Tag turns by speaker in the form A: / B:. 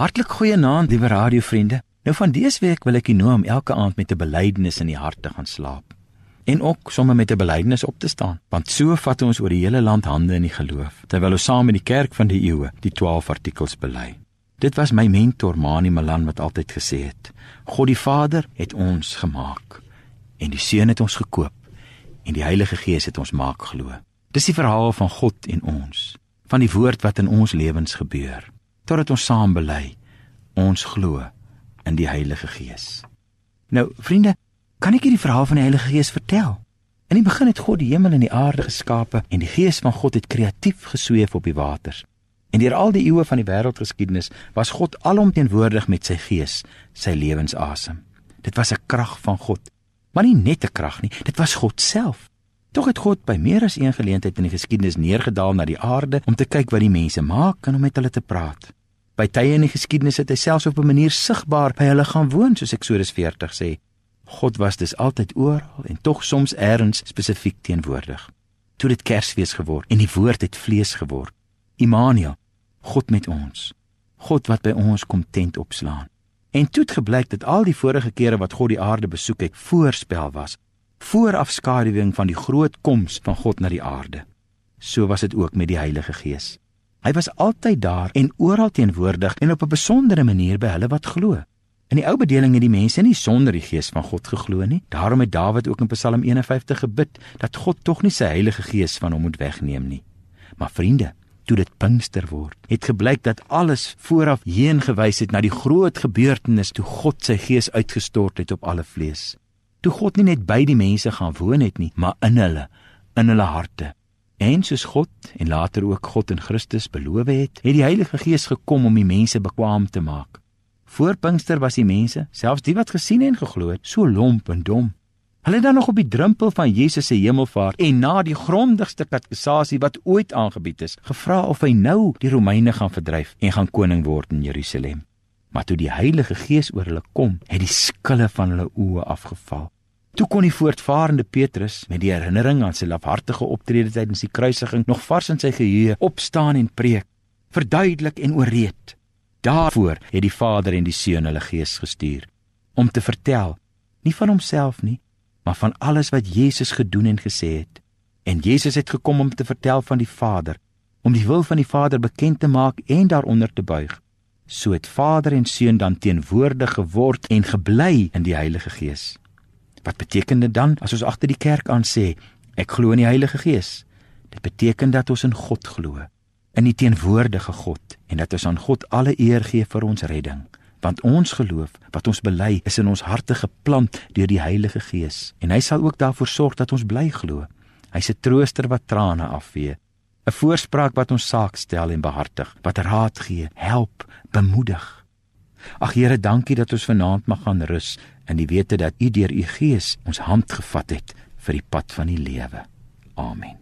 A: Hartlik goeienaand, liewe radiovriende. Nou van dese week wil ek u nooi om elke aand met 'n belydenis in die hart te gaan slaap. En ook sommer met 'n belydenis op te staan, want so vat ons oor die hele land hande in die geloof, terwyl ons saam met die kerk van die eeue die 12 artikels bely. Dit was my mentor Mani Malan wat altyd gesê het: God die Vader het ons gemaak en die Seun het ons gekoop en die Heilige Gees het ons maak glo. Dis die verhaal van God en ons, van die woord wat in ons lewens gebeur totdat ons saam bely ons glo in die Heilige Gees. Nou, vriende, kan ek hierdie verhaal van die Heilige Gees vertel? In die begin het God die hemel en die aarde geskape en die Gees van God het kreatief gesweef op die waters. En deur al die eeue van die wêreldgeskiedenis was God alomteenwoordig met sy Gees, sy lewensasem. Dit was 'n krag van God, maar nie net 'n krag nie, dit was God self. Tog het God by meer as een geleentheid in die geskiedenis neergedaal na die aarde om te kyk wat die mense maak en om met hulle te praat. By tye in die geskiedenis het hy selfs op 'n manier sigbaar by hulle gaan woon, soos Eksodus 40 sê. God was dus altyd oral en tog soms eers spesifiek teenwoordig. Toe dit Kersfees geword en die woord het vlees geword. Immanuel, God met ons. God wat by ons kom tent opslaan. En toe het gebleik dat al die vorige kere wat God die aarde besoek het, voorspel was, voorafskaduwing van die groot koms van God na die aarde. So was dit ook met die Heilige Gees. Hy was altyd daar en oral teenwoordig en op 'n besondere manier by hulle wat glo. In die ou bedeling het die mense nie sonder die Gees van God geglo nie. Daarom het Dawid ook in Psalm 51 gebid dat God tog nie sy Heilige Gees van hom moet wegneem nie. Maar vriende, toe dit Pinkster word, het gebleik dat alles vooraf heen gewys het na die groot gebeurtenis toe God sy Gees uitgestort het op alle vlees. Toe God nie net by die mense gaan woon het nie, maar in hulle, in hulle harte. En soos God en later ook God in Christus beloof het, het die Heilige Gees gekom om die mense bekwam te maak. Voor Pinkster was die mense, selfs die wat gesien en geglo het, so lomp en dom. Hulle het dan nog op die drempel van Jesus se hemelvaart en na die grondigste katekisasie wat ooit aangebied is, gevra of hy nou die Romeine gaan verdryf en gaan koning word in Jerusalem. Maar toe die Heilige Gees oor hulle kom, het die skille van hulle oë afgeval. Toe kon die voortvarende Petrus met die herinnering aan sy lafhartige optrede tydens die kruisiging nog vars in sy geheue opstaan en preek, verduidelik en ooreed. Daarvoor het die Vader en die Seun hulle Gees gestuur om te vertel, nie van homself nie, maar van alles wat Jesus gedoen en gesê het. En Jesus het gekom om te vertel van die Vader, om die wil van die Vader bekend te maak en daaronder te buig. So het Vader en Seun dan teenwoordig geword en gebly in die Heilige Gees. Wat beteken dit dan as ons agter die kerk aan sê ek glo in die Heilige Gees? Dit beteken dat ons in God glo, in die teenwoordige God en dat ons aan God alle eer gee vir ons redding. Want ons geloof wat ons bely is in ons harte geplant deur die Heilige Gees en hy sal ook daarvoor sorg dat ons bly glo. Hy's 'n trooster wat trane afvee, 'n voorspraak wat ons saak stel en behartig, wat raad gee, help, bemoedig. Ag Here, dankie dat ons vanaand mag gaan rus in die wete dat U deur U Gees ons hand gevat het vir die pad van die lewe. Amen.